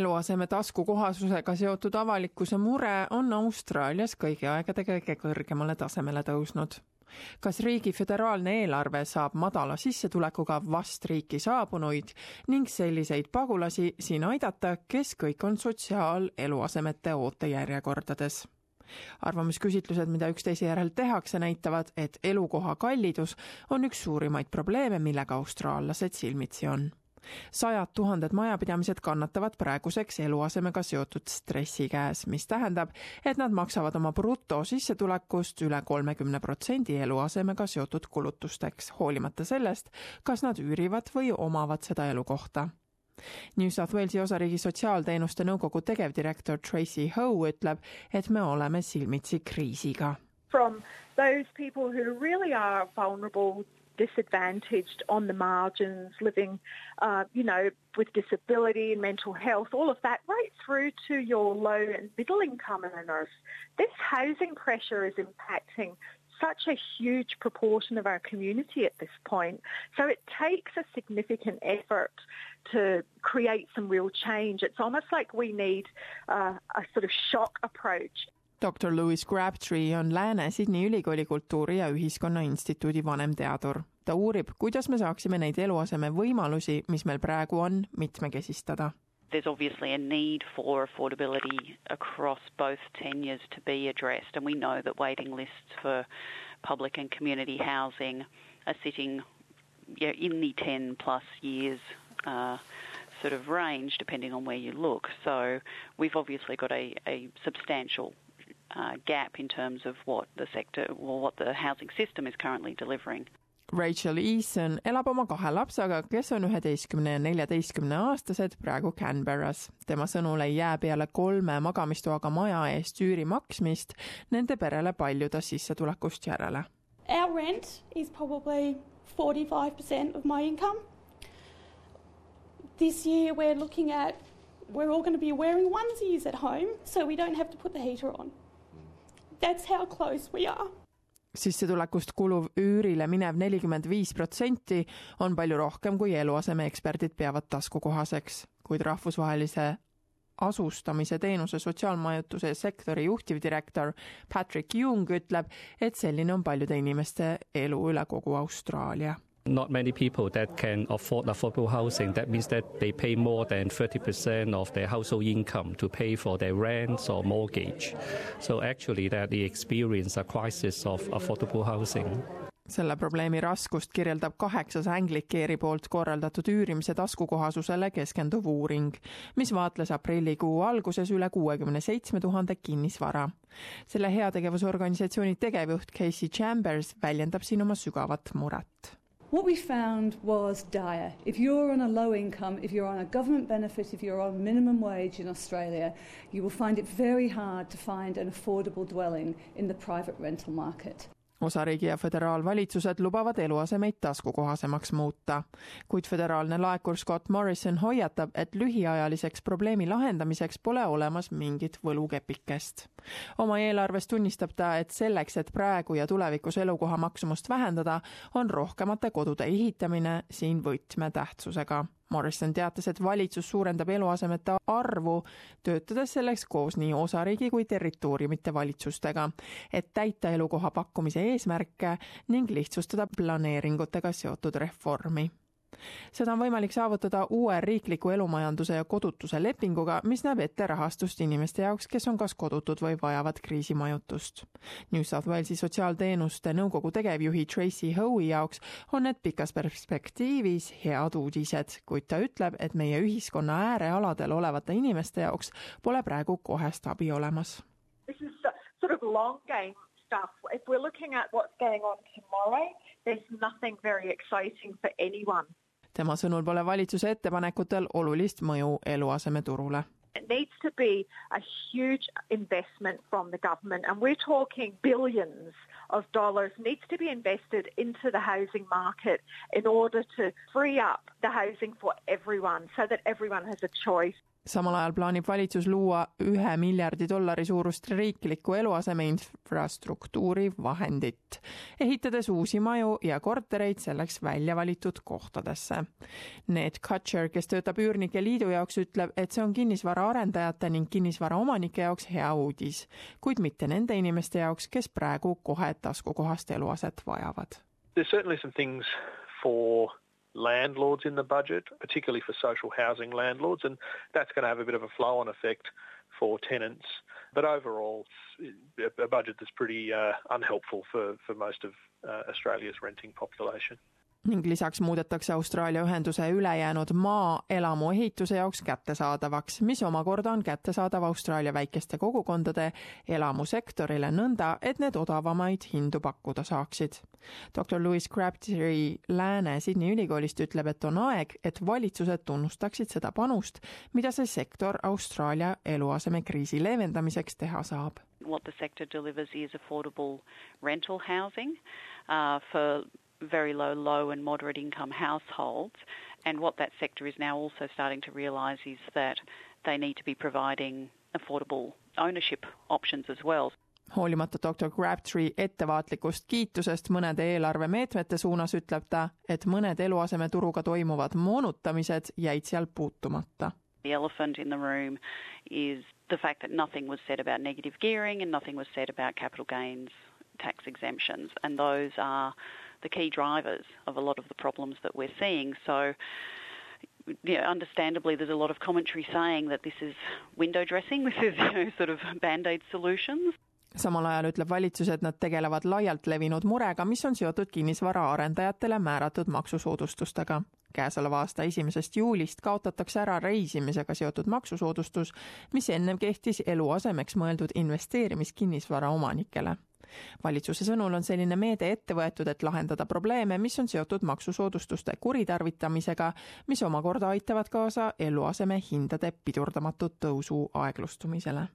eluaseme taskukohasusega seotud avalikkuse mure on Austraalias kõigi aegade kõige kõrgemale tasemele tõusnud. kas riigi föderaalne eelarve saab madala sissetulekuga vast riiki saabunuid ning selliseid pagulasi siin aidata, kes kõik on sotsiaaleluasemete ootejärjekordades? arvamusküsitlused, mida üksteise järel tehakse, näitavad, et elukoha kallidus on üks suurimaid probleeme, millega austraallased silmitsi on sajad tuhanded majapidamised kannatavad praeguseks eluasemega seotud stressi käes, mis tähendab, et nad maksavad oma brutosissetulekust üle kolmekümne protsendi eluasemega seotud kulutusteks, hoolimata sellest, kas nad üürivad või omavad seda elukohta New South Walesi osariigi sotsiaalteenuste nõukogu tegevdirektor Tracy Howe ütleb, et me oleme silmitsi kriisiga. From those people who really are vulnerable disadvantaged on the margins, living, uh, you know, with disability and mental health, all of that, right through to your low and middle income earners. This housing pressure is impacting such a huge proportion of our community at this point. So it takes a significant effort to create some real change. It's almost like we need uh, a sort of shock approach. Doktor Louis Crabtree on Lääne-Sydney ülikooli kultuuri ja ühiskonna instituudi vanemteadur. ta uurib, kuidas me saaksime neid eluaseme võimalusi, mis meil praegu on, mitmekesistada. There's obviously a need for affordability across both tenures to be addressed, and we know that waiting lists for public and community housing are sitting yeah, in the 10 plus years uh, sort of range, depending on where you look. So we've obviously got a, a substantial uh, gap in terms of what the sector or what the housing system is currently delivering. Rachel Eason elab oma kahe lapsega, kes on üheteistkümne ja neljateistkümne aastased praegu Canberras. tema sõnul ei jää peale kolme magamistoaga maja eest üüri maksmist nende perele paljude sissetulekust järele. Our rent is probably forty five percent of my income. This year we're looking at we're all going to be wearing onesies at home so we don't have to put the heater on. That's how close we are. sissetulekust kuluv üürile minev nelikümmend viis protsenti on palju rohkem, kui eluasemeeksperdid peavad taskukohaseks, kuid rahvusvahelise asustamise teenuse sotsiaalmajutuse sektori juhtivdirektor Patrick Jung ütleb, et selline on paljude inimeste elu üle kogu Austraalia not many people that can afford affordable housing. That means that they pay more than 30% of their household income to pay for their rent or mortgage. So actually that they experience a crisis of affordable housing. selle probleemi raskust kirjeldab kaheksas Anglicari poolt korraldatud üürimise taskukohasusele keskenduv uuring, mis vaatles aprillikuu alguses üle kuuekümne seitsme tuhande kinnisvara. selle heategevusorganisatsiooni tegevjuht Casey Chambers väljendab siin oma sügavat muret What we found was dire. If you're on a low income, if you're on a government benefit, if you're on minimum wage in Australia, you will find it very hard to find an affordable dwelling in the private rental market. Osariigi ja föderaalvalitsused lubavad eluasemeid taskukohasemaks muuta, kuid föderaalne laekur Scott Morrison hoiatab, et lühiajaliseks probleemi lahendamiseks pole olemas mingit võlukepikest. oma eelarves tunnistab ta, et selleks, et praegu ja tulevikus elukoha maksumust vähendada, on rohkemate kodude ehitamine siin võtmetähtsusega Morrison teatas, et valitsus suurendab eluasemete arvu, töötades selleks koos nii osariigi kui territooriumite valitsustega, et täita elukoha pakkumise eesmärke ning lihtsustada planeeringutega seotud reformi seda on võimalik saavutada uue riikliku elumajanduse ja kodutuse lepinguga, mis näeb ette rahastust inimeste jaoks, kes on kas kodutud või vajavad kriisimajutust. New South Walesi sotsiaalteenuste nõukogu tegevjuhi Tracy Howe'i jaoks on need pikas perspektiivis head uudised, kuid ta ütleb, et meie ühiskonna äärealadel olevate inimeste jaoks pole praegu kohest abi olemas. This is sort of long game stuff. If we're looking at what's going on tomorrow, there's nothing very exciting for anyone. tema sõnul pole valitsuse ettepanekutel olulist mõju eluasemeturule. It needs to be a huge investment from the government and we're talking billions of dollars needs to be invested into the housing market in order to free up the housing for everyone so that everyone has a choice. Samal ajal plaanib valitsus luua ühe miljardi dollari suurust riiklikku eluaseme infrastruktuuri vahendit, ehitades uusi maju ja kortereid selleks välja valitud kohtadesse. Ned Kutcher, kes töötab Üürnike Liidu jaoks, ütleb, et see on kinnisvaraarendajate ning kinnisvaraomanike jaoks hea uudis, kuid mitte nende inimeste jaoks, kes praegu kohe taskukohast eluaset vajavad. There's certainly some things for landlords in the budget, particularly for social housing landlords, and that's going to have a bit of a flow on effect for tenants. But overall, a budget that's pretty uh, unhelpful for, for most of uh, Australia's renting population. Ning lisaks muudetakse Austraalia ühenduse ülejäänud maa elamuehituse jaoks kättesaadavaks, mis omakorda on kättesaadav Austraalia väikeste kogukondade elamusektorile nõnda, et need odavamaid hindu pakkuda saaksid. doktor Louis Crabtree Lääne-Sydney ülikoolist ütleb, et on aeg, et valitsused tunnustaksid seda panust, mida see sektor Austraalia eluasemekriisi leevendamiseks teha saab. What the sector delivers is affordable rental housing uh, for very low, low and moderate income households. And what that sector is now also starting to realise is that they need to be providing affordable ownership options as well. hoolimata doktor Crabtree ettevaatlikust kiitusest mõnede eelarvemeetmete suunas, ütleb ta, et mõned eluasemeturuga toimuvad moonutamised jäid seal puutumata. The elephant in the room is the fact that nothing was said about negative gearing and nothing was said about capital gains tax exemptions and those are the key drivers of a lot of the problems that we're seeing. So, yeah, understandably, there's a lot of commentary saying that this is window dressing, this is you know, sort of band aid solutions. samal ajal ütleb valitsus, et nad tegelevad laialt levinud murega, mis on seotud kinnisvaraarendajatele määratud maksusoodustustega. käesoleva aasta esimesest juulist kaotatakse ära reisimisega seotud maksusoodustus, mis ennem kehtis eluasemeks mõeldud investeerimiskinnisvara omanikele valitsuse sõnul on selline meede ette võetud, et lahendada probleeme, mis on seotud maksusoodustuste kuritarvitamisega, mis omakorda aitavad kaasa eluaseme hindade pidurdamatut tõusu aeglustumisele